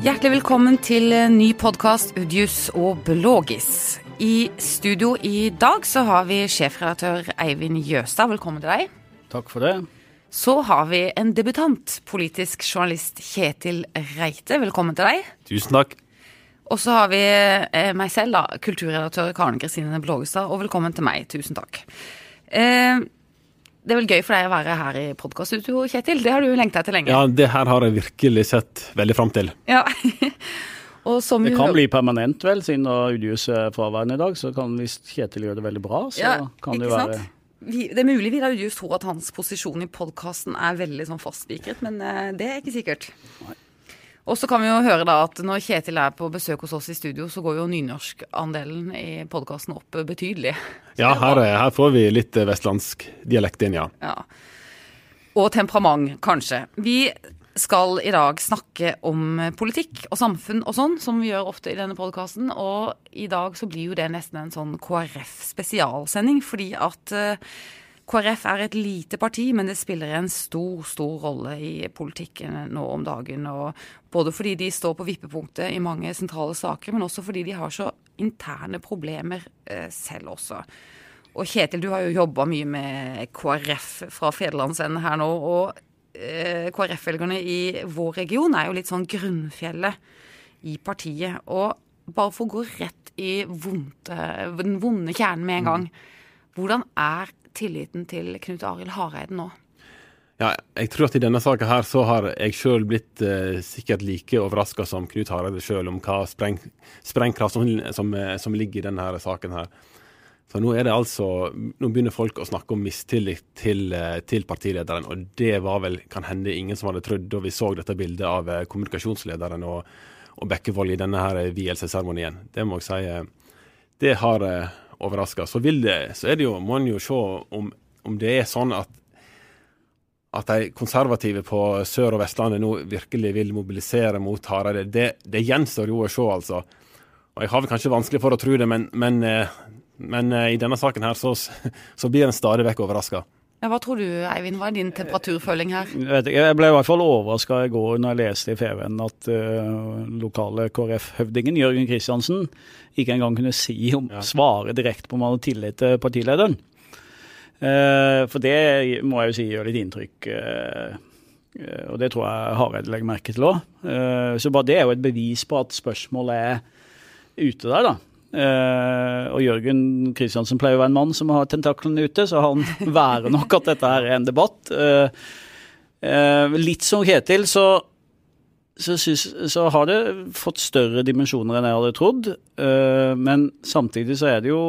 Hjertelig velkommen til ny podkast Udius og Blågis. I studio i dag så har vi sjefredaktør Eivind Jøstad. Velkommen til deg. Takk for det. Så har vi en debutant, politisk journalist Kjetil Reite. Velkommen til deg. Tusen takk. Og så har vi eh, meg selv, da, kulturredaktør Karen Kristine Blågestad. Og velkommen til meg. Tusen takk. Eh, det er vel gøy for deg å være her i podkaststudio, Kjetil. Det har du lengta etter lenge. Ja, det her har jeg virkelig sett veldig fram til. Ja. Og som Det jo- kan bli permanent, vel, siden Udius er fraværende i dag. Så kan hvis Kjetil gjør det veldig bra, så ja, kan det jo være sant? Vi, det er mulig Vidar Udius tror at hans posisjon i podkasten er veldig sånn fastspikret, men eh, det er ikke sikkert. Og så kan vi jo høre da at når Kjetil er på besøk hos oss i studio, så går jo nynorskandelen i podkasten opp betydelig. Ja, her, er- her får vi litt eh, vestlandsk dialekt inn, ja. Ja. Og temperament, kanskje. Vi skal i dag snakke om politikk og samfunn og sånn, som vi gjør ofte i denne podkasten. Og i dag så blir jo det nesten en sånn KrF-spesialsending, fordi at eh, KrF er et lite parti, men det spiller en stor, stor rolle i politikken nå om dagen. Og både fordi de står på vippepunktet i mange sentrale saker, men også fordi de har så interne problemer eh, selv også. Og Kjetil, du har jo jobba mye med KrF fra fedrelandsenden her nå. Og eh, KrF-velgerne i vår region er jo litt sånn grunnfjellet i partiet. Og bare for å gå rett i vondt, den vonde kjernen med en gang. Hvordan er tilliten til Knut Arild Hareide nå? ja. Jeg tror at i denne saka her så har jeg sjøl blitt eh, sikkert like overraska som Knut Hareide sjøl om hva spreng, sprengkraft som, som, eh, som ligger i denne saken her. Så nå er det altså Nå begynner folk å snakke om mistillit til, eh, til partilederen, og det var vel kan hende ingen som hadde trodd da vi så dette bildet av eh, kommunikasjonslederen og, og Bekkevold i denne her vielsesseremonien. Det må jeg si Det har overraska. Så, så er det jo, må en jo se om, om det er sånn at at de konservative på Sør- og Vestlandet nå virkelig vil mobilisere mot Hareide, det, det gjenstår jo å se, altså. Og Jeg har vel kanskje vanskelig for å tro det, men, men, eh, men eh, i denne saken her så, så blir en stadig vekk overraska. Ja, hva tror du, Eivind? Hva er din temperaturføling her? Jeg vet ikke, jeg ble i hvert fall overraska i går når jeg leste i FVN at uh, lokale KrF-høvdingen Jørgen Kristiansen ikke engang kunne si om, Ja. svare direkte på om han hadde tillit til partilederen. Uh, for det må jeg jo si gjør litt inntrykk. Uh, eh, og det tror jeg Hareide legger merke til òg. så bare det er jo et bevis på at spørsmålet er ute der, da. Eh, og Jørgen Kristiansen pleier å være en mann som har tentaklene ute, så han værer nok at dette her er en debatt. Eh, eh, litt som Ketil, så, så, synes, så har det fått større dimensjoner enn jeg hadde trodd. Men samtidig så er det jo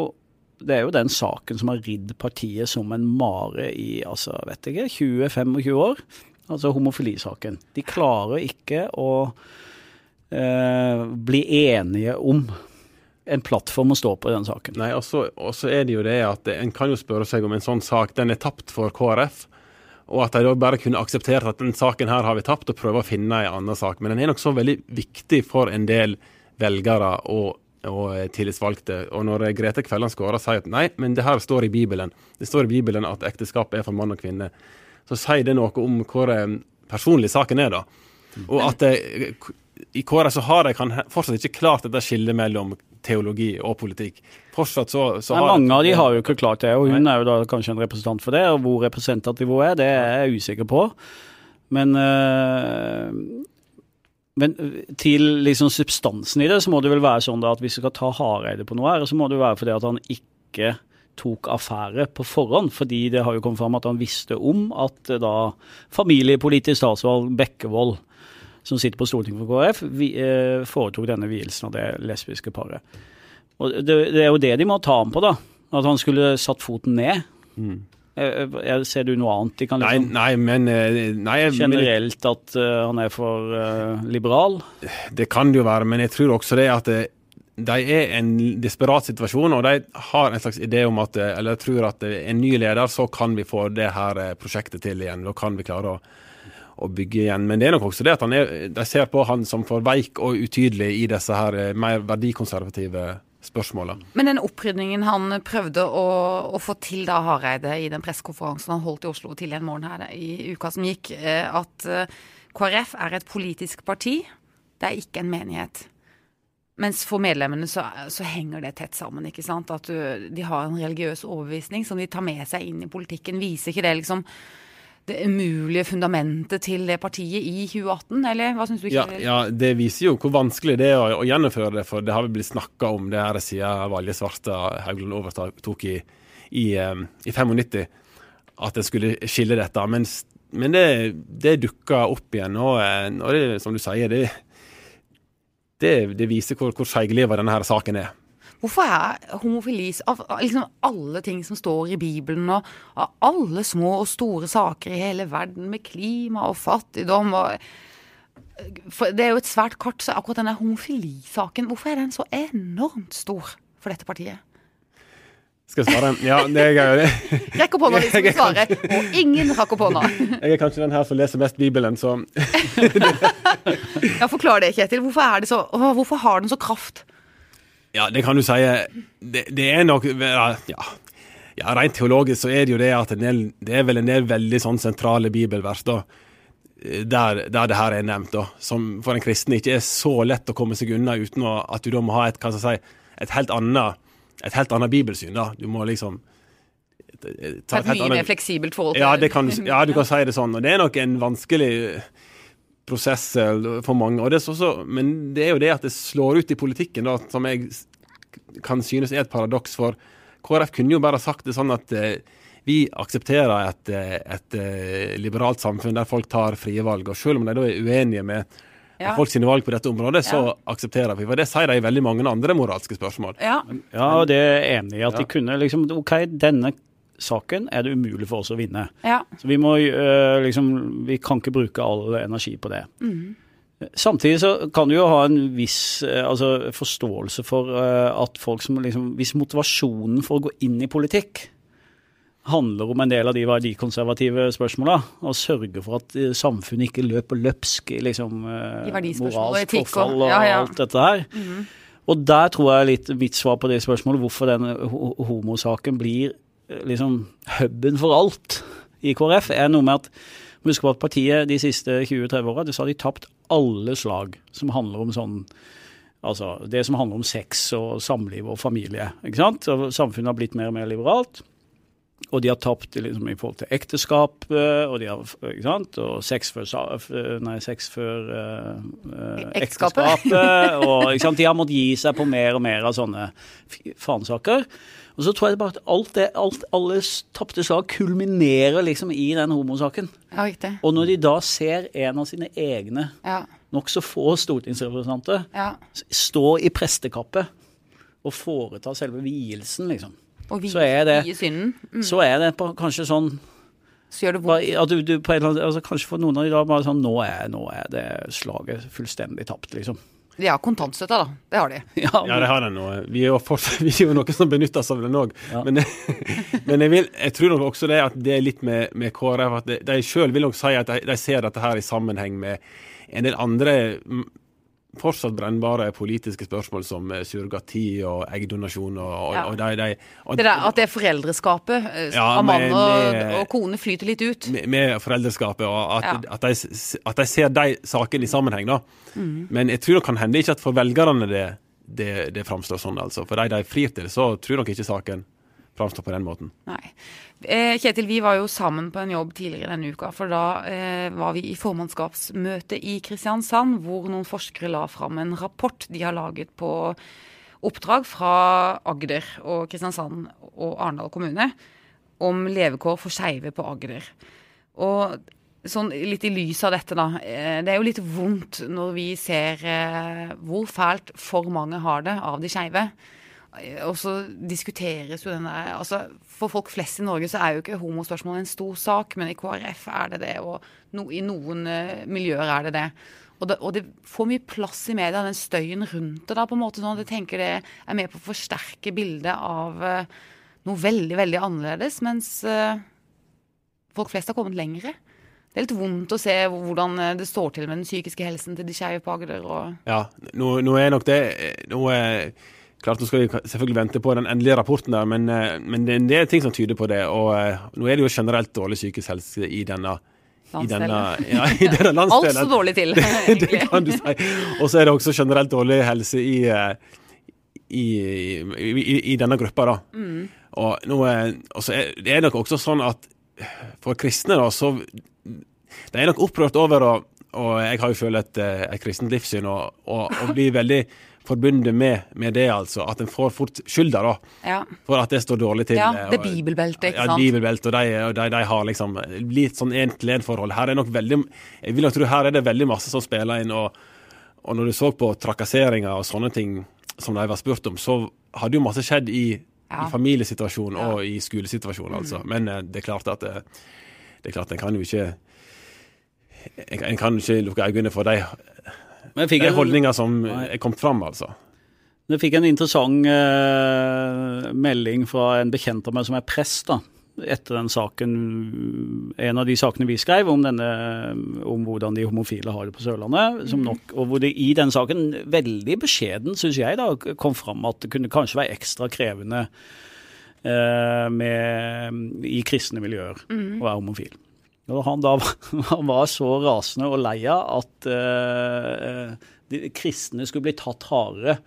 det er jo den saken som har ridd partiet som en mare i altså, vet ikke, 20-25 år. Altså homofilisaken. De klarer ikke å eh, bli enige om en plattform å stå på i den saken. Nei, og så er det jo det at en kan jo spørre seg om en sånn sak den er tapt for KrF. Og at de da bare kunne akseptert at den saken her har vi tapt, og prøve å finne en annen sak. Men den er nok så veldig viktig for en del velgere og, og eh, tillitsvalgte. Og når eh, Grete Kvelland Skåra sier at nei, men det her står i Bibelen. Det står i Bibelen at ekteskap er for mann og kvinne. Så sier det noe om hvor eh, personlig saken er, da. Og at det, i KrF så har de kan fortsatt ikke klart dette skillet mellom teologi og politikk. Fortsatt så, så Nei, mange av de har jo ikke klart det, og hun er jo da kanskje en representant for det. Og hvor representativ hun er, det er jeg usikker på. Men, øh, men til liksom substansen i det, så må det vel være sånn da at hvis du skal ta Hareide på noe her, så må det være fordi at han ikke tok affære på forhånd, fordi det har jo kommet fram at han visste om at eh, da familiepolitisk statsvalg Bekkevold, som sitter på Stortinget for KrF, vi, eh, foretok denne vielsen av det lesbiske paret. Og det, det er jo det de må ta ham på, da. At han skulle satt foten ned. Eh, eh, Ser du noe annet de kan liksom nei, men eh, nei, Generelt at uh, han er for uh, liberal? Det kan det jo være, men jeg tror også det at de er i en desperat situasjon, og de har en slags idé om at Eller jeg tror at en ny leder, så kan vi få det her prosjektet til igjen. Da kan vi klare å, å bygge igjen. Men det er nok også det at han er, de ser på han som for veik og utydelig i disse her eh, mer verdikonservative spørsmålene. Men den opprydningen han prøvde å, å få til da Hareide i den pressekonferansen han holdt i Oslo tidlig en morgen her i uka som gikk, eh, at eh, KrF er et politisk parti det er ikke en menighet. Mens for medlemmene så, så henger det tett sammen, ikke sant. At du, de har en religiøs overbevisning som de tar med seg inn i politikken. Viser ikke det liksom det umulige fundamentet til det partiet i 2018, eller hva syns du ikke? Ja, ja, det viser jo hvor vanskelig det er å, å gjennomføre det, for det har vi blitt snakka om det her siden Valje Svarstad Haugland overtok i, i, um, i 95, at en skulle skille dette. Men, men det, det dukka opp igjen, og, og det, som du sier, det, det, det viser hvor, hvor skeigliva denne her saken er. Hvorfor er homofili Av liksom alle ting som står i Bibelen, og av alle små og store saker i hele verden, med klima og fattigdom og Det er jo et svært kart, så akkurat denne homofilisaken, hvorfor er den så enormt stor for dette partiet? Skal jeg svare? Ja, det er jeg. Rekk opp hånda hvis du vil svare, og ingen rakk opp hånda. Jeg er kanskje den her som leser mest Bibelen, så Ja, forklar det, Kjetil. Hvorfor, er det så, hvorfor har den så kraft? Ja, det kan du si. Det, det er nok ja, ja, Rent teologisk så er det jo det at del, det er vel en del veldig sånn sentrale bibelvers da, der, der det her er nevnt, da, som for en kristen ikke er så lett å komme seg unna uten å, at du da må ha et, hva skal jeg si, et helt annet et helt annet bibelsyn. da. Du må liksom ta et, et mye annet, mer fleksibelt forhold til ja, det kan, ja, du kan si det sånn. Og det er nok en vanskelig prosess for mange. Det også, men det er jo det at det slår ut i politikken, da, som jeg kan synes er et paradoks. For KrF kunne jo bare sagt det sånn at eh, vi aksepterer et, eh, et, et, eh, liberalt samfunn der folk tar frie valg. Og selv om de da er uenige med ja. folk sine valg på dette området, så ja. aksepterer vi. For det sier de i veldig mange andre moralske spørsmål. Ja, ja og det er enig i at de kunne liksom OK, denne saken er det umulig for oss å vinne. Ja. Så vi må uh, liksom Vi kan ikke bruke all energi på det. Mm. Samtidig så kan du jo ha en viss uh, altså, forståelse for uh, at folk som liksom Hvis motivasjonen for å gå inn i politikk handler om en del av de verdikonservative spørsmåla, og sørge for at samfunnet ikke løper løpsk i liksom, moralsk forfall og, ja, ja. alt dette her. Mm. Og der tror jeg litt mitt svar på det spørsmålet, hvorfor den homosaken blir liksom huben for alt i KrF, er noe med at Husk på at partiet de siste 20-30 åra har de tapt alle slag som handler om sånn Altså det som handler om sex og samliv og familie. ikke sant? Og samfunnet har blitt mer og mer liberalt. Og de har tapt liksom, i forhold til ekteskap, og, de har, ikke sant? og sex før, nei, sex før uh, ekteskapet. og ikke sant? De har måttet gi seg på mer og mer av sånne fanesaker. Og så tror jeg bare at alt det, alt, alle tapte slag kulminerer liksom i den homosaken. Ja, riktig. Og når de da ser en av sine egne ja. nokså få stortingsrepresentanter ja. stå i prestekappet og foreta selve vielsen, liksom, og vi, så er det. Mm. Så er det på, kanskje sånn så gjør det vondt. At du, du, på en eller annen, altså, kanskje for noen av de da bare sånn nå er, nå er det slaget fullstendig tapt, liksom. De har kontantstøtte, da. Det har de. Ja, men... ja det har de nå. Vi er jo, for... vi er jo noen som benytter oss av den òg. Ja. Men, men jeg, vil, jeg, tror nok også det at det er litt med, med KrF at de, de sjøl vil nok si at de, de, ser dette her i sammenheng med en del andre fortsatt brennbare politiske spørsmål som eh, surrogati og eggdonasjon. Og, og, ja. og de, de, og, det der, at det er foreldreskapet eh, ja, av mann og, og, kone flyter litt ut? Med, med foreldreskapet, og at, ja. at, de, at, de, ser de sakene i sammenheng. da. Mm. Men jeg tror det kan hende ikke at for velgerne det, det, det framstår sånn. altså. For de de frir til, så tror nok ikke saken framstår på den måten. Nei. Eh, Kjetil, vi var jo sammen på en jobb tidligere denne uka. For da eh, var vi i formannskapsmøte i Kristiansand, hvor noen forskere la fram en rapport de har laget på oppdrag fra Agder og Kristiansand og Arendal kommune om levekår for skeive på Agder. Og sånn litt i lys av dette, da. Eh, det er jo litt vondt når vi ser eh, hvor fælt for mange har det av de skeive. Og så diskuteres jo den der altså For folk flest i Norge så er jo ikke homospørsmål en stor sak, men i KrF er det det, og no, i noen uh, miljøer er det det. Og, det. og, det. får mye plass i media, den støyen rundt det. da, på en måte sånn at Jeg tenker det er med på å forsterke bildet av uh, noe veldig, veldig annerledes, mens uh, folk flest har kommet lengre. Det er litt vondt å se hvordan det står til med den psykiske helsen til de skeive på Agder. Og... Ja, nå, nå, er nok det noe Klart, Nå skal vi selvfølgelig vente på den endelige rapporten, der, men, eh, men det er en del ting som tyder på det. og uh, Nå er det jo generelt dårlig psykisk helse i denne, i denne, Landsdelen. ja, i denne Alt står dårlig til, det egentlig. kan du si. Og så er det også generelt dårlig helse i, eh, i, i, i, denne gruppa, da. Mm. Og, nå er, og så er det er nok også sånn at for kristne, da, så De er nok opprørt over og, Og jeg har jo selv et, eh, et kristent livssyn, og, og, og blir veldig forbundet med, med det, altså. At en får fort skylda, da. Ja. For at det står dårlig til. ja, det er bibelbeltet, ikke ja, sant? bibelbelte, og de, og de, de har liksom litt sånn én-til-én-forhold. Her er nok veldig Jeg vil nok tro her er det veldig masse som spiller inn. Og, og når du så på trakasseringer og sånne ting som de var spurt om, så hadde jo masse skjedd i, Ja. i familiesituasjonen Ja. Mm. og i skolesituasjonen, altså. Men eh, det er klart at det, det er klart en kan jo ikke en, en kan jo ikke lukke øynene for de, Men jeg fikk de en, holdninger som er kommet fram, altså. jeg fikk en interessant eh, melding fra en bekjent av meg som er prest. da, etter den saken, en av de sakene vi skrev om, denne, om hvordan de homofile har det på Sørlandet. Som nok, og hvor det i den saken veldig beskjeden, syns jeg, da, kom fram at det kunne kanskje være ekstra krevende eh, med, i kristne miljøer å være homofil. Og han da han var så rasende og lei av at uh, de kristne skulle bli tatt hardere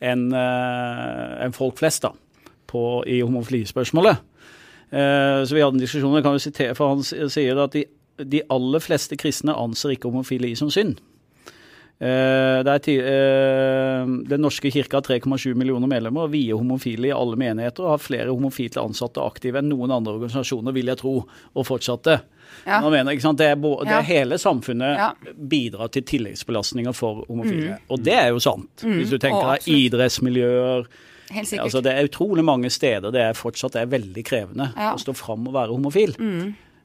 enn uh, en folk flest da, på, i homofilispørsmålet. Uh, så vi hadde en diskusjon, jeg kan jo sitere, for han sier at de, de aller fleste kristne anser ikke homofili som synd. Eh, det er ti, eh, den norske kirka har 3,7 millioner medlemmer og vier homofile i alle menigheter og har flere homofile ansatte aktive enn noen andre organisasjoner, vil jeg tro, og fortsatte. Ja. Man mener? Det, er det Ja. er hele samfunnet Ja. bidrar til tilleggsbelastninger for homofile. Og det er jo sant. Hvis du tenker deg idrettsmiljøer altså Det er utrolig mange steder det er fortsatt er veldig krevende å stå fram og være homofil.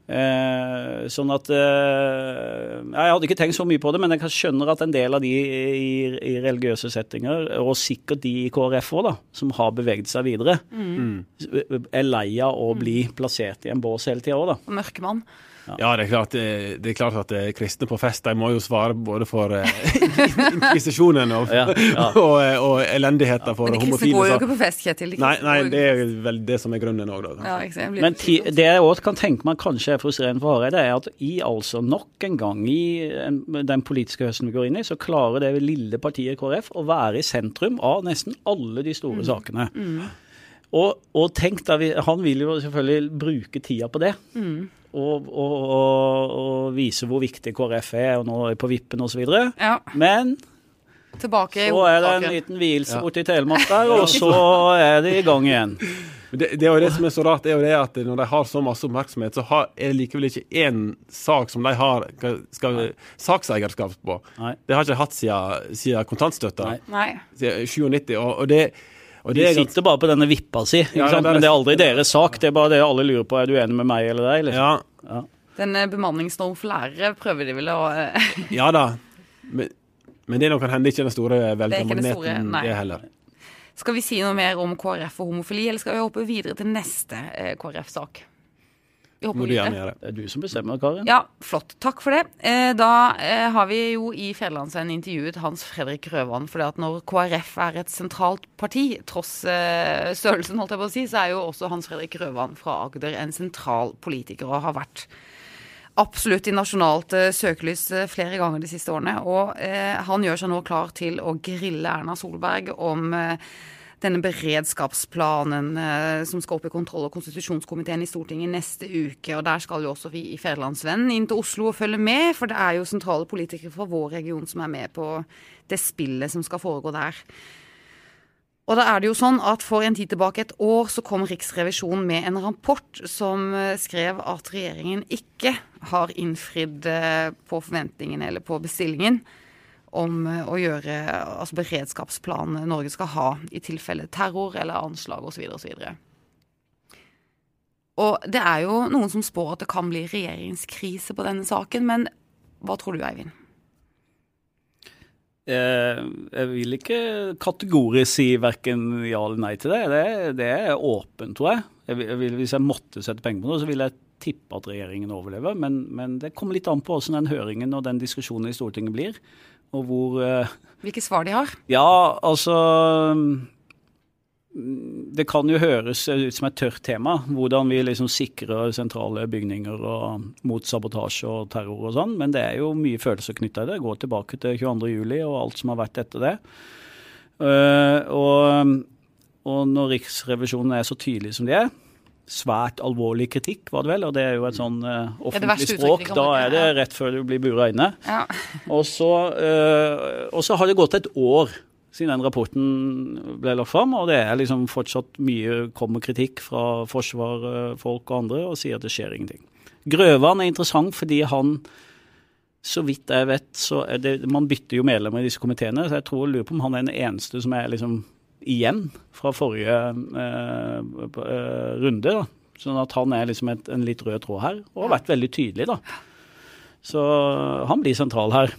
Eh, sånn at eh, Jeg hadde ikke tenkt så mye på det, men jeg skjønner at en del av de i, i religiøse settinger, og sikkert de i KrF òg, som har beveget seg videre, er lei av å bli plassert i en bås hele tida òg, da. Mørkemann. Ja, det er klart, eh, det er klart at eh, kristne på fest de må jo svare både for eh, inkvisisjonen og, Ja, ja. og, og elendigheten for homofile. Men de kristne homofile. går jo ikke på fest, Kjetil. De Nei, nei, det er vel det som er grunnen òg, da. Men ti, det jeg også kan tenke meg kanskje er frustrerende for Hareide, er at i altså nok en gang i en, den politiske høsten vi går inn i, så klarer det lille partiet KrF å være i sentrum av nesten alle de store sakene. Og, og tenk da, vi, Han vil jo selvfølgelig bruke tida på det. Og, og, og, og vise hvor viktig KrF er, og nå er på vippen osv. Ja, Men tilbake så er det en liten liten vielse borti Telemark der, og så er de i gang igjen. Det, det er jo det som er så rart, det er jo det at når de har så masse oppmerksomhet, så har, er det likevel ikke én sak som de har skal, sakseierskap på. Nei. Det har ikke hatt siden, siden kontantstøtta. Nei. siden 97. Og, og det, og De er sitter bare på denne vippa si, ikke Ja, sant? det er- men det er aldri deres sak. Det er bare det alle lurer på. Er du enig med meg eller deg? Liksom? Ja, Den eh, bemanningsnorm for lærere prøver de vel å eh, ja da. Men, men det er nok kan hende ikke den store ikke den store, velgermagneten, det, det heller. Skal vi si noe mer om KrF og homofili, eller skal vi hoppe videre til neste eh, KrF-sak? Vi håper Må du gjerne gjøre. Det er du som bestemmer, Karin. Ja, flott. Takk for det. Eh, da eh, har vi jo i Federlandsvennen intervjuet Hans Fredrik Grøvan. For at når KrF er et sentralt parti, tross eh, størrelsen, holdt jeg på å si, så er jo også Hans Fredrik Grøvan fra Agder en sentral politiker og har vært absolutt i nasjonalt søkelys flere ganger de siste årene. Og han gjør seg nå klar til å grille Erna Solberg om denne beredskapsplanen eh, som skal opp i kontroll- og konstitusjonskomiteen i Stortinget neste uke. Og der skal jo også vi i Fædrelandsvennen inn til Oslo og følge med, for det er jo sentrale politikere fra vår region som er med på det spillet som skal foregå der. Og da er det jo sånn at For en tid tilbake, et år, så kom Riksrevisjonen med en rapport som eh, skrev at regjeringen ikke har innfridd eh, på forventningene eller på bestillingen om eh, å gjøre altså beredskapsplanen Norge skal ha i tilfelle terror eller anslag osv. osv. Og det er jo noen som spår at det kan bli regjeringskrise på denne saken, men hva tror du, Eivind? Eh, jeg vil ikke kategorisk si verken ja eller nei til det. Det, det er åpent, tror jeg. jeg vil, hvis jeg måtte sette penger på noe, så ville jeg tippe at regjeringen overlever. Men, men det kommer litt an på hvordan den høringen og den diskusjonen i Stortinget blir. Og hvor eh, Hvilke svar de har? Ja, altså det kan jo høres ut som et tørt tema, hvordan vi liksom sikrer sentrale bygninger og mot sabotasje og terror og sånn, men det er jo mye følelser knytta til det. Gå tilbake til 22.07 og alt som har vært etter det. Uh, og, og, når Riksrevisjonen er så tydelig som de er, svært alvorlig kritikk, var det vel, og det er jo et sånn uh, offentlig språk, da er det rett før du blir bura inne. Ja. og, så, uh, og så har det gått et år siden den rapporten ble lagt fram. Og det er liksom fortsatt mye kommer kritikk fra forsvarsfolk og andre og sier at det skjer ingenting. Grøvan er interessant fordi han, så vidt jeg vet, så er det Man bytter jo medlemmer i disse komiteene, så jeg tror lurer på om han er den eneste som er liksom igjen fra forrige eh, eh, runde. da. Sånn at han er liksom et, en litt rød tråd her, og har vært veldig tydelig, da. Så han blir sentral her.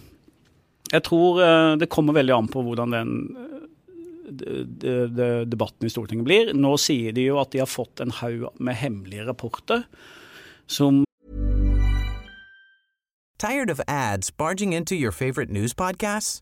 Jeg tror eh, det kommer veldig an på hvordan den de, de, debatten i Stortinget blir. Nå sier de jo at de har fått en haug med hemmelige rapporter som Tired of ads barging into your favorite news podcasts?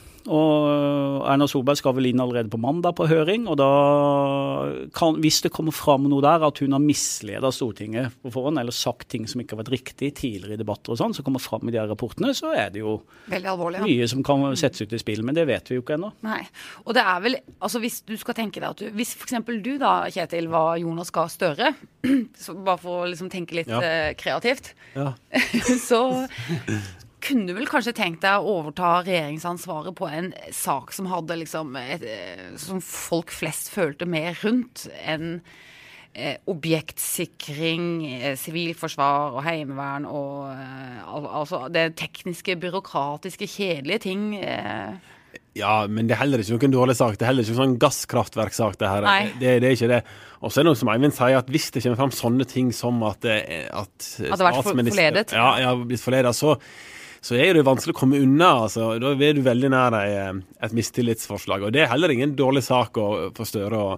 Og Erna Solberg skal vel inn allerede på mandag på høring. og da kan, Hvis det kommer fram noe der at hun har misleda Stortinget på forhånd, eller sagt ting som ikke har vært riktig tidligere i debatter og sånn, som kommer fram i de her rapportene, så er det jo alvorlig, ja. mye som kan settes ut i spill. Men det vet vi jo ikke ennå. Nei. Og det er vel altså Hvis du skal tenke deg at du Hvis f.eks. du da, Kjetil, var Jonas Gahr Støre, bare for å liksom tenke litt ja. eh, kreativt, ja. så kunne du vel kanskje tenkt deg å overta regjeringsansvaret på en sak som hadde liksom et, eh, Som folk flest følte mer rundt enn eh, objektsikring, eh, sivilforsvar og heimevern og eh, al altså det tekniske, byråkratiske, kjedelige ting. Ja, men det er heller ikke noen dårlig sak. Det er heller ikke noen sånn gasskraftverksak. Det her. Det, det, er ikke det. Og så er det noe som Eivind sier, at hvis det kommer fram sånne ting som at, at, at det har vært forledet? Ja, ja, blitt forledet, så så er det vanskelig å komme unna. altså. Da er du veldig nær deg et mistillitsforslag. Og det er heller ingen dårlig sak å, for Støre å,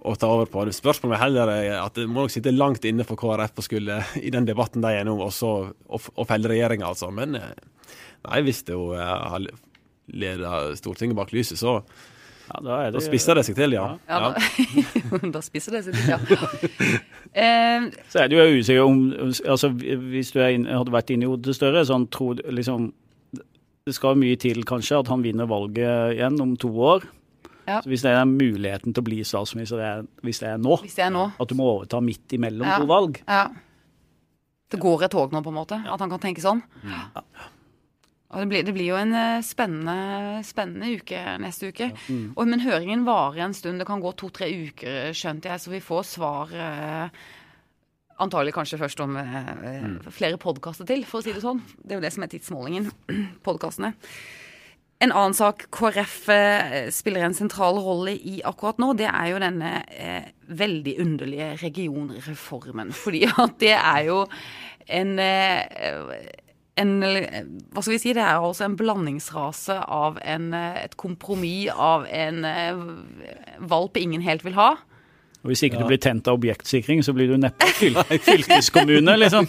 å, ta over på. Spørsmålet er heller eh, at det må nok sitte langt inne for KrF å skulle, i den debatten de er nå, også å felle regjeringa, altså. Men eh, nei, hvis det jo har leda Stortinget bak lyset, så ja, da, det, da, spisser det seg til, ja. ja, ja. Da, da, spisser det seg til, ja. eh, så er det jo usikker om altså, Hvis du inn, hadde vært inne i hodet større, han tror liksom Det skal mye til kanskje at han vinner valget igjen om to år. Ja. Så Hvis det er muligheten til å bli statsminister hvis det er nå, hvis det er nå. at du må overta midt imellom ja. to valg ja. Det går et tog nå, på en måte? At han kan tenke sånn? Ja. Og det blir, det blir, jo en eh, spennende, spennende uke neste uke. Ja. Mm. Og, men høringen varer en stund. Det kan gå to-tre uker, skjønte jeg, så vi får svar eh, antagelig kanskje først om eh, mm. flere podkaster til, for å si det sånn. Det er jo det som er tidsmålingen. Podkastene. En annen sak KrF eh, spiller en sentral rolle i akkurat nå, det er jo denne eh, veldig underlige regionreformen. Fordi at det er jo en eh, en, hva skal vi si, det er altså en blandingsrase av en, et kompromiss av en eh, valp ingen helt vil ha. Og Hvis ikke ja. du blir tent av objektsikring, så blir du neppe fyl fylkeskommune, liksom.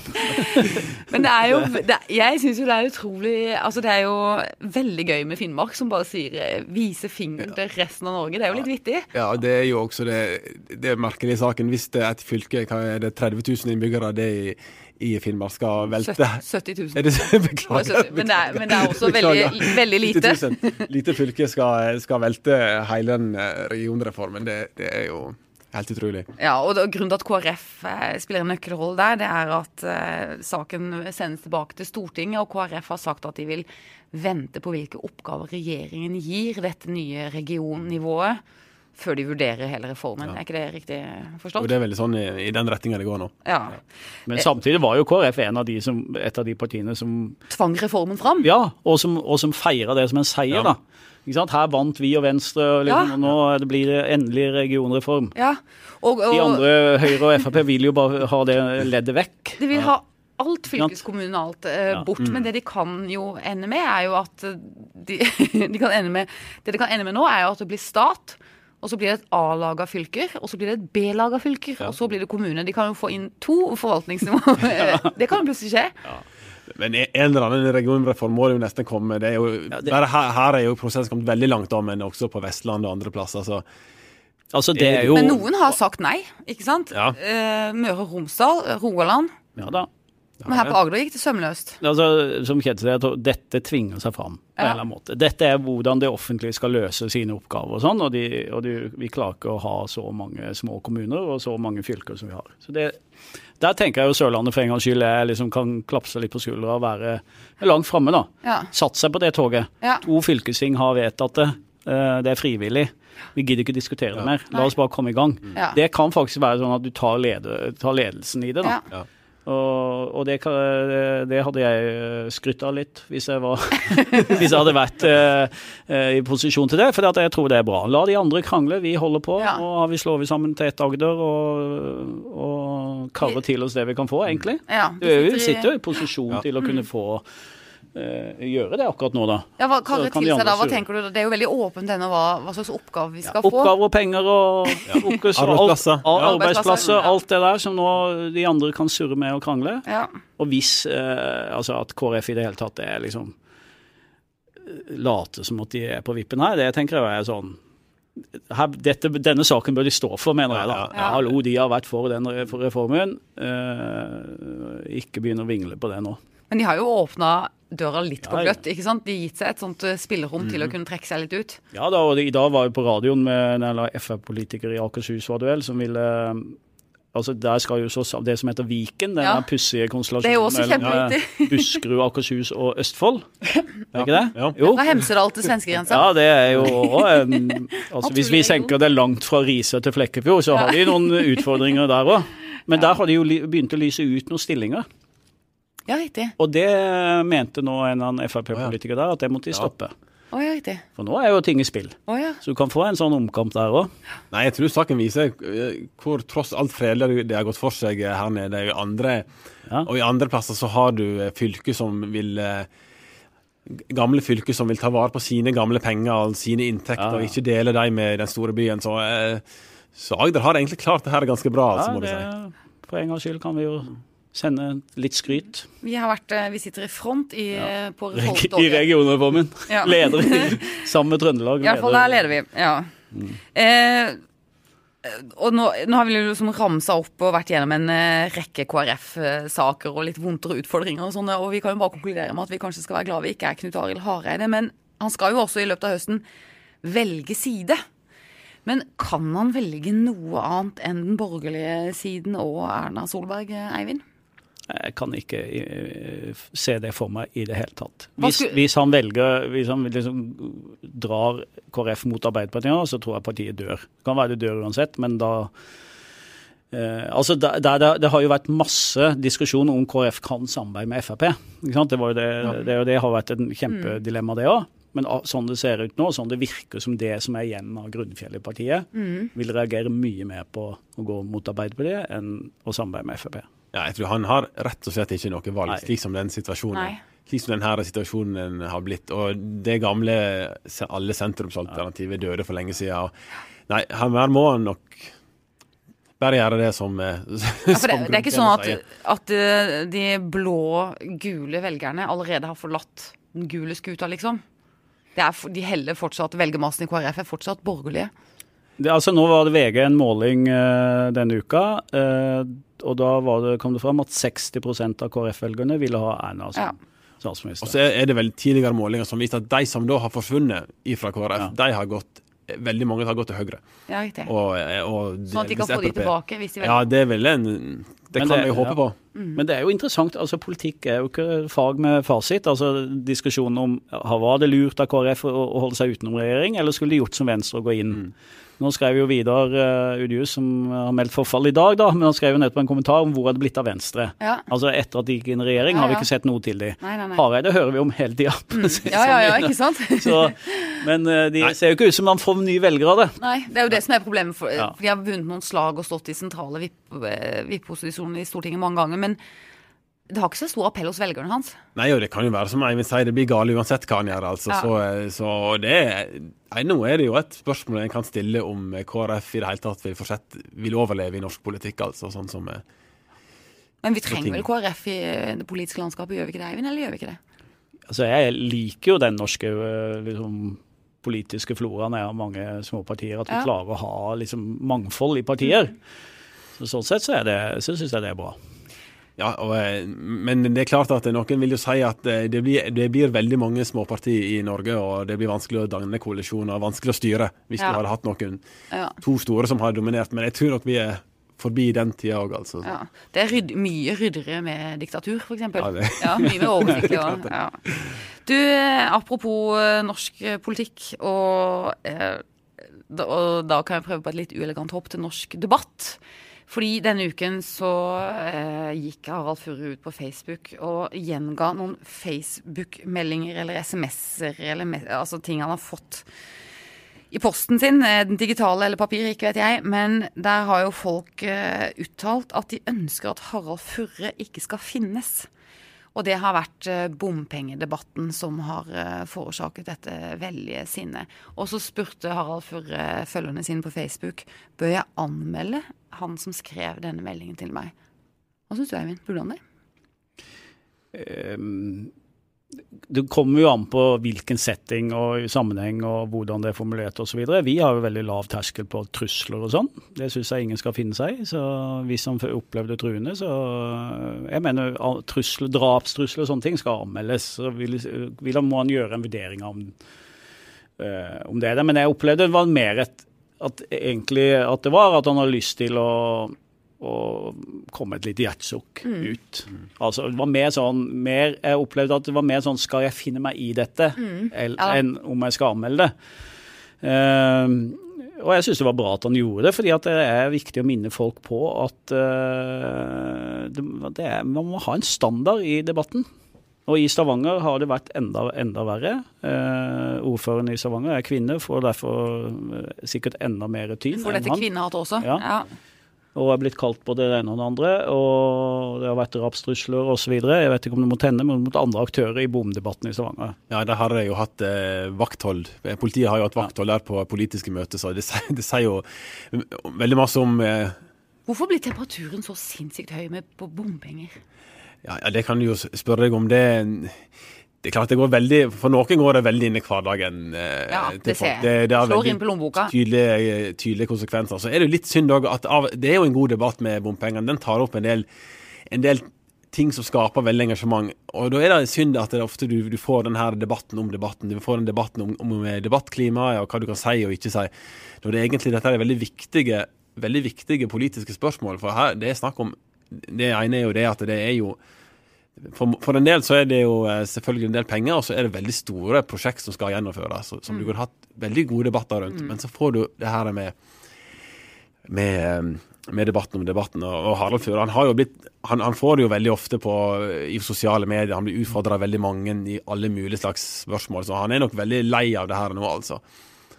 Men det er jo det, Jeg syns jo det er utrolig Altså det er jo veldig gøy med Finnmark, som bare sier 'vise viser fingeren til resten av Norge. Det er jo litt vittig. Ja, det er jo også det, det merkelige i saken. Hvis det er et fylke, hva er det 30 000 innbyggere, det er i Finnmark skal velte 70 000. Er det, beklager, Men, det er, men, det er, også veldig, veldig lite. 000. Lite fylke skal, skal, velte hele den eh, regionreformen. Det, det, er jo helt utrolig. Ja, og Grunnen til at KrF eh, spiller en nøkkelrolle der, det er at uh, saken sendes tilbake til Stortinget, og KrF har sagt at de vil vente på hvilke oppgaver regjeringen gir dette nye regionnivået før de vurderer hele reformen. Er ikke det riktig Og Jo, det er veldig sånn i, i den retninga det går nå. Ja. Men samtidig var jo KrF en av de som, et av de partiene som Tvang reformen fram? Ja, og som, og som feira det som en seier, Ja. da. Ikke sant? Her vant vi og Venstre, og, liksom, Ja. og nå er det blir det endelig regionreform. Ja. Og, og De andre, Høyre og Frp, vil jo bare ha det leddet vekk. de vil ha alt fylkeskommunalt eh, Ja. bort, men det de kan jo ende med, er jo at de, de kan ende med Det de kan ende med nå, er jo at det blir stat. Og så blir det et A-laga fylker, og så blir det et B-laga fylker, og så blir det kommune. De kan jo få inn to forvaltningsnivåer. Det kan jo plutselig skje. Men en eller annen regionreform må det jo nesten komme. Det er jo, det- bare her, her er jo prosessen kommet veldig langt da, men også på Vestlandet og andre plasser. Så Altså, det er jo Men noen har sagt nei, ikke sant? Ja. Eh, Møre og Romsdal, Rogaland. Ja da. Men her på Agder gikk det sømløst. Altså, som Kjetil sier, dette tvinger seg fram. på en eller annen måte. Dette er hvordan det offentlige skal løse sine oppgaver. og sånn, og, de, og de, vi klarer ikke å ha så mange små kommuner og så mange fylker som vi har. Så det, Der tenker jeg jo Sørlandet for en gangs skyld jeg liksom kan klapse litt på skuldra og være langt framme. da. Ja. Satt seg på det toget. Ja. To fylkesting har vedtatt det. Eh, Det er frivillig. Vi gidder ikke diskutere det mer. La oss bare komme i gang. Ja. Det kan faktisk være sånn at du tar, leder, tar ledelsen i det. da. Ja. Og, og det, det, det hadde jeg skrytt av litt, hvis jeg, var, hvis jeg hadde vært eh, eh, i posisjon til det. For jeg tror det er bra. La de andre krangle, vi holder på. Ja. Og har vi slået sammen til ett Agder og, og karrer til oss det vi kan få, egentlig. Ja, Du er sitter jo i posisjon Ja. til å kunne få eh, gjøre det akkurat nå, da. Ja, hva hva, det de da? Hva tenker du? da? Det er jo veldig åpent ennå hva, hva slags oppgave vi skal få. Oppgaver og penger og fokus og alt, Ja. arbeidsplasser, ja. alt det der som nå de andre kan surre med og krangle. Ja. Og hvis eh, altså at KrF i det hele tatt er liksom eh, late som at de er på vippen her, det tenker jeg er sånn her, dette, Denne saken bør de stå for, mener jeg. da. Ja, ja, ja. Hallo, de har vært for den reformen. Eh, ikke begynn å vingle på det nå. Men de har jo åpna døra litt på Ja, ja. gløtt, ikke sant? De har gitt seg et sånt spillerom spillerom til å kunne trekke seg litt ut. Ja da, og i dag var jeg på radioen med en Frp-politiker i Akershus, var duell, som ville Altså, Der skal jo så det som heter Viken, den Ja. pussige konstellasjonen Det er jo også mellom, eh, Buskerud, Akershus og Østfold. Er ikke det? Ja. Jo. Fra Hemsedal til svenskegrensa. Ja, det er jo også en altså, Hvis vi senker det langt fra Risør til Flekkefjord, så har de noen utfordringer der òg. Men der har de jo begynt å lyse ut noen stillinger. Ja, riktig. Og det mente nå en annen Frp-politiker der, at det måtte de stoppe. Oh, ja, riktig. For nå er jo ting i spill. Oh, ja. Så du kan få en sånn omkamp der òg. Nei, jeg tror saken viser hvor tross alt fredelig det har gått for seg her nede. I andre, Ja. Og i andre plasser så har du eh, fylker som vil eh, Gamle fylker som vil ta vare på sine gamle penger og sine inntekter, Ja, ja. og ikke dele dem med den store byen. Så, eh, så Agder har egentlig klart det her ganske bra, altså, Ja, må du det, si. for en gangs skyld kan vi jo sende litt skryt. Vi har vært eh, Vi sitter i front i, ja. på I reformtoget. regionreformen. Ja. Leder sammen med Trøndelag. I hvert fall der leder vi. Ja. Eh, og nå, nå har vi liksom ramsa opp og vært gjennom en eh, rekke KrF-saker og litt vondtere utfordringer og sånne, og vi kan jo bare konkludere med at vi kanskje skal være glad vi ikke er Knut Arild Hareide. Men han skal jo også i løpet av høsten velge side. Men kan han velge noe annet enn den borgerlige siden og Erna Solberg, eh, Eivind? Jeg kan ikke eh, se det for meg i det hele tatt. Hvis, hvis han velger Hvis han liksom drar KrF mot Arbeiderpartiet så tror jeg partiet dør. Det kan være det dør uansett, men da eh, altså det, det, det, har jo vært masse diskusjon om KrF kan samarbeide med Frp. Det, var jo det, det, det har vært et kjempedilemma, det òg. Men sånn det ser ut nå, sånn det virker som det som er igjen av grunnfjellet i partiet, vil reagere mye mer på å gå mot Arbeiderpartiet enn å samarbeide med Frp. Ja, jeg tror han har rett og slett ikke noe valg, Nei. slik som den situasjonen Nei. Slik som denne situasjonen har blitt. Og det gamle alle sentrumsalternativet døde for lenge siden. Nei, her må han nok bare gjøre det som, eh, Ja, for det, som det er ikke sånn at, at eh, de blå-gule velgerne allerede har forlatt den gule skuta, liksom. Det er, for- de heller fortsatt Velgermassen i KrF er fortsatt borgerlige. Det, altså, nå var det VG en måling uh, denne uka, eh, og da var det, kom det fram at 60% av KrF-velgerne ville ha Erna som Ja. statsminister. Og så er det vel tidligere målinger som viser at de som da har forsvunnet fra KrF, Ja. de har gått Veldig mange har gått til Høyre. Ja, riktig. Og, og Sånn at de kan få de tilbake hvis de vil. Ja, det er vel en Det kan det- vi håpe ja. på. Men det er jo interessant. altså Politikk er jo ikke fag med fasit. altså Diskusjonen om var det lurt av KrF å, å holde seg utenom regjering, eller skulle de gjort som Venstre og gå inn? Nå skrev jo Vidar uh, Udius, som har meldt forfall i dag, da, men han skrev jo nettopp en kommentar om hvor er det blitt av Venstre. Ja. Altså Etter at de gikk inn i regjering, Ja, har vi ikke sett noe til de. Nei, nei, nei. Hareide hører vi om hele tida. Ja, ja, ja, ikke sant? Så, men uh, de ser jo ikke ut som de får nye velgere av det. Nei, det er jo det som er problemet. For, Ja. for De har vunnet noen slag og stått i sentrale vipp- eh, vippeposisjoner i Stortinget mange ganger. Men det har ikke så stor appell hos velgerne hans. Nei, og det kan jo være som Eivind sier, det blir gale uansett hva han gjør. altså. Ja. Så, eh, så det er, nei, Nå er det jo et spørsmål en kan stille om KrF i det hele tatt vil fortsette, vil overleve i norsk politikk. altså, sånn som... eh, Men vi trenger vel KrF i eh, det politiske landskapet, gjør vi ikke det, Eivind? Eller gjør vi ikke det? Altså Jeg liker jo den norske eh, liksom, politiske floraen er av mange små partier. At vi Ja. klarer å ha liksom, mangfold i partier. Så Sånn sett så, det, så syns jeg det er bra. Ja, og, eh, Men det er klart at noen vil jo si at eh, det blir, det blir veldig mange småpartier i Norge, og det blir vanskelig å danne koalisjoner, vanskelig å styre, hvis Ja. du hadde hatt noen Ja. to store som har dominert. Men jeg tror nok vi er forbi den tida òg, altså. Ja. Det er ryd mye ryddigere med diktatur, f.eks. Ja, Ja, det- mye mer oversiktlig. også. ja. Du, eh, apropos norsk politikk, og, og da kan jeg prøve på et litt uelegant hopp til norsk debatt. Fordi denne uken så eh, gikk Harald Furre ut på Facebook og gjenga noen Facebook-meldinger eller SMS-er, altså ting han har fått i posten sin, eh, den digitale eller papir, ikke vet jeg, men der har jo folk eh, uttalt at de ønsker at Harald Furre ikke skal finnes. Og det har vært eh, bompengedebatten som har eh, forårsaket dette veldige sinnet. Og så spurte Harald Furre følgerne sine på Facebook bør jeg anmelde han som skrev denne meldingen til meg. Hva syns du, Eivind? Burde han det? Ehm, Det kommer jo an på hvilken setting og sammenheng og hvordan det er formulert osv. Vi har jo veldig lav terskel på trusler og sånn. Det syns jeg ingen skal finne seg i. Så hvis han opplevde truende, så Jeg mener trusler, drapstrusler og sånne ting skal anmeldes. Så vil, vil må han gjøre en vurdering av om, øh, om det er det. Men jeg opplevde det var mer et at egentlig at det var at han hadde lyst til å og komme et lite hjertesukk ut. Altså, det var mer sånn, mer, Jeg opplevde at det var mer sånn Skal jeg finne meg i dette, mm. Ja. enn om jeg skal anmelde det. Ehm, og jeg syns det var bra at han gjorde det, fordi at det er viktig å minne folk på at uh, det, det er, man må ha en standard i debatten. Og i Stavanger har det vært enda, enda verre. Eh, ordføreren i Stavanger er kvinne, får derfor eh, sikkert enda mer tyn. Får dette kvinnehatet også? også? Ja. Og er blitt kalt både det ene og det andre. Og det har vært drapstrusler osv. Jeg vet ikke om det mot henne, men mot andre aktører i bomdebatten i Stavanger. Ja, der har jeg jo hatt eh, vakthold. Politiet har jo hatt vakthold der på politiske møter, så det, sier- det sier jo veldig masse om eh, Hvorfor blir temperaturen så sinnssykt høy med på bompenger? ja, ja, det kan du jo spørre deg om. Det, det er klart det går veldig For noen går det veldig inn i hverdagen. eh, Ja, det ser jeg. Det, det har Slår inn på lommeboka. Tydelige, tydelige konsekvenser. Så er det jo litt synd òg at av, det er jo en god debatt med bompengene. Den tar opp en del, en del ting som skaper veldig engasjement. Og da er det synd at det ofte du, du får denne debatten om debatten. Du får den debatten om, om debattklimaet og hva du kan si og ikke si. Når det egentlig dette er veldig viktige, veldig viktige politiske spørsmål. For her, det er snakk om Det ene er jo det at det er jo for, for en del så er det jo eh, selvfølgelig en del penger, og så er det veldig store prosjekt som skal gjennomføres, som som du kunne hatt veldig gode debatter rundt. Men så får du det her med med, eh, med debatten om debatten. Og, og Harald Føre han, har jo blitt, han, han får det jo veldig ofte på, i sosiale medier. Han blir utfordra veldig mange i alle mulige slags spørsmål. Så han er nok veldig lei av det her nå, altså.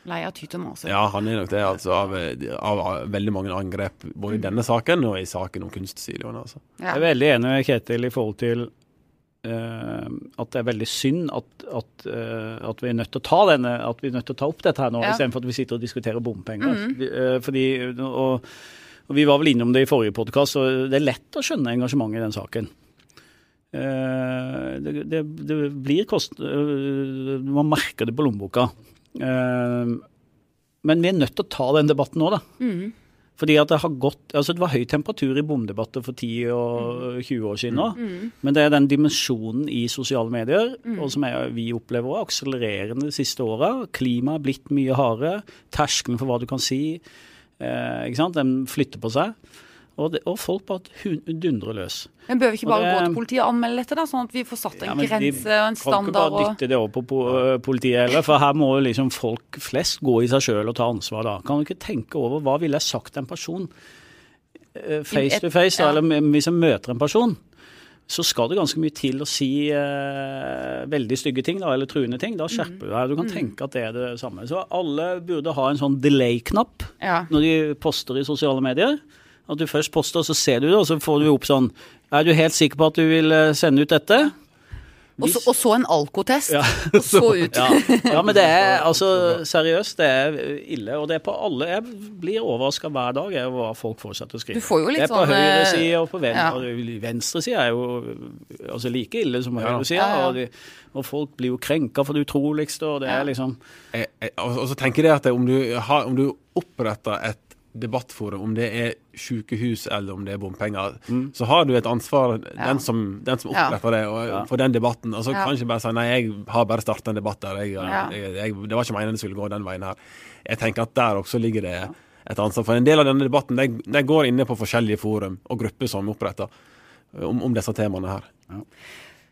Lei av tyt og mas. Ja, han er nok det, altså. Av, av, av veldig mange angrep, både i denne saken og i saken om kunstsiloene Altså. Ja. Jeg er veldig enig med Ketil i forhold til uh, at det er veldig synd at, at, uh, at vi er nødt til å ta denne, at vi er nødt til å ta opp dette her nå, Ja. istedenfor at vi sitter og diskuterer bompenger. Mm -hmm. uh, fordi, og, og Vi var vel innom det i forrige podkast, og det er lett å skjønne engasjementet i den saken. Eh, det, det, det blir kost... man merker det på lommeboka. Eh, men vi er nødt til å ta den debatten nå, da. Fordi at det har gått, altså det var høy temperatur i bomdebatter for 10 og 20 år siden nå. Men det er den dimensjonen i sosiale medier, og som jeg, vi opplever også, akselererende de siste åra. Klimaet er blitt mye hardere. Terskelen for hva du kan si, eh, ikke sant? den flytter på seg. Og, det, og folk bare dundrer løs. Men bør vi ikke bare det- gå til politiet og anmelde dette, da? Sånn at vi får satt en Ja, grense og en Kan ikke bare dytte det over på politiet heller, for her må jo liksom folk flest gå i seg sjøl og ta ansvar da. Kan du ikke tenke over hva ville jeg sagt til en person eh, face to face, da, eller hvis jeg møter en person? Så skal det ganske mye til å si eh, veldig stygge ting, da, eller truende ting. Da skjerper du deg. Du kan tenke at det er det samme. Så alle burde ha en sånn delay-knapp Ja. når de poster i sosiale medier. At du først poster, og så ser du det, og så får du opp sånn Er du helt sikker på at du vil eh, sende ut dette? Og så, og så en alkotest. Ja. Og så ut. Ja, ja, men det er altså seriøst, det er ille. Og det er på alle Jeg blir overraska hver dag over hva folk fortsetter å skrive. Du får jo litt det er på sånn, eh, høyresida og på ven ja. venstresida er jo altså like ille som høyre høyresida. Ja, ja. Og, de- og folk blir jo krenka for det utroligste, og det er liksom og og så tenker jeg at om du, har, om du oppretter et debattforum, om det er sykehus eller om det er bompenger, så har du et ansvar, Ja. den, som, den som Ja. oppretter det, og, Ja. for den debatten. Og så Ja. kan ikke bare si nei, jeg har bare starta en debatt der. Jeg, Ja. jeg, jeg, det var ikke meningen det skulle gå den veien her. Jeg tenker at der også ligger det et ansvar. For en del av denne debatten det den går inne på forskjellige forum og grupper som er oppretta om, om disse temaene her.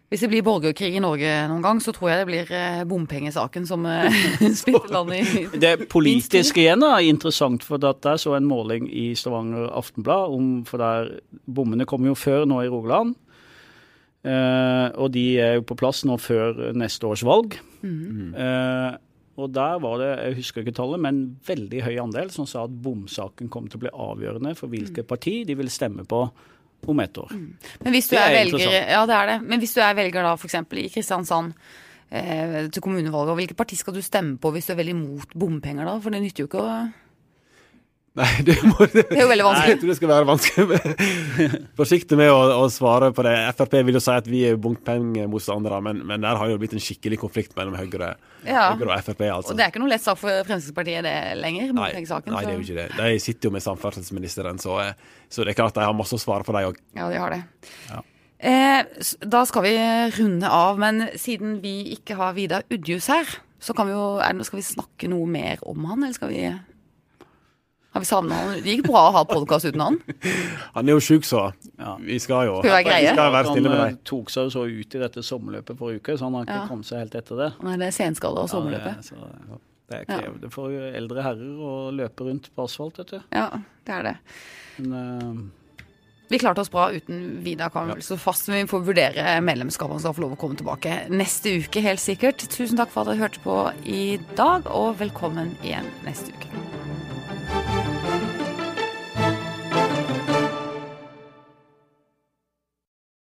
Hvis det blir borgerkrig i Norge noen gang, så tror jeg det blir eh, bompengesaken som eh, splitter landet i Det politiske igjen er interessant, for at der så en måling i Stavanger Aftenblad om For der bommene kommer jo før nå i Rogaland. Eh, og de er jo på plass nå før neste års valg. Eh, og der var det, jeg husker ikke tallet, men en veldig høy andel som sa at bomsaken kom til å bli avgjørende for hvilket parti de ville stemme på om ett år. Men hvis du Det er, er velger. Ja, det er det. Men hvis du er velger da f.eks. i Kristiansand eh, til kommunevalget, og hvilket parti skal du stemme på hvis du er veldig imot bompenger da? For det nytter jo ikke å Nei, det, må, det, Det er jo veldig vanskelig. Nei, jeg tror det skal være vanskelig. Forsiktig med å, å svare på det. Frp vil jo si at vi er bompengemotstandere, men, men der har jo blitt en skikkelig konflikt mellom Høyre, Ja. Høyre og Frp. altså. Og det er ikke noe lett sak for Fremskrittspartiet det lenger, Nei, saken, nei, det er jo ikke det. De sitter jo med samferdselsministeren, så, eh, så det er klart de har masse å svare for, de òg. Ja, de har det. Ja. Eh, da skal vi runde av, men siden vi ikke har Vidar Udjus her, så kan vi jo, det, skal vi snakke noe mer om han, eller skal vi Har vi savna han? Det gikk bra å ha podkast uten han. Han er jo sjuk, så Ja. vi skal jo Skal vi være greie? vi skal være stille med deg. Han tok seg jo så ut i dette sommerløpet forrige uke, så han har ikke Ja. kommet seg helt etter det. Nei, det er senskade og sommerløpet. Ja, det, er- så, det er krevende for eldre herrer å løpe rundt på asfalt, vet du. Ja, det er det. Men, Uh, Vi klarte oss bra uten Vidar, kan ja. så fast, vi får vurdere medlemskapet. hans skal få lov å komme tilbake neste uke, helt sikkert. Tusen takk for at dere hørte på i dag, og velkommen igjen neste uke.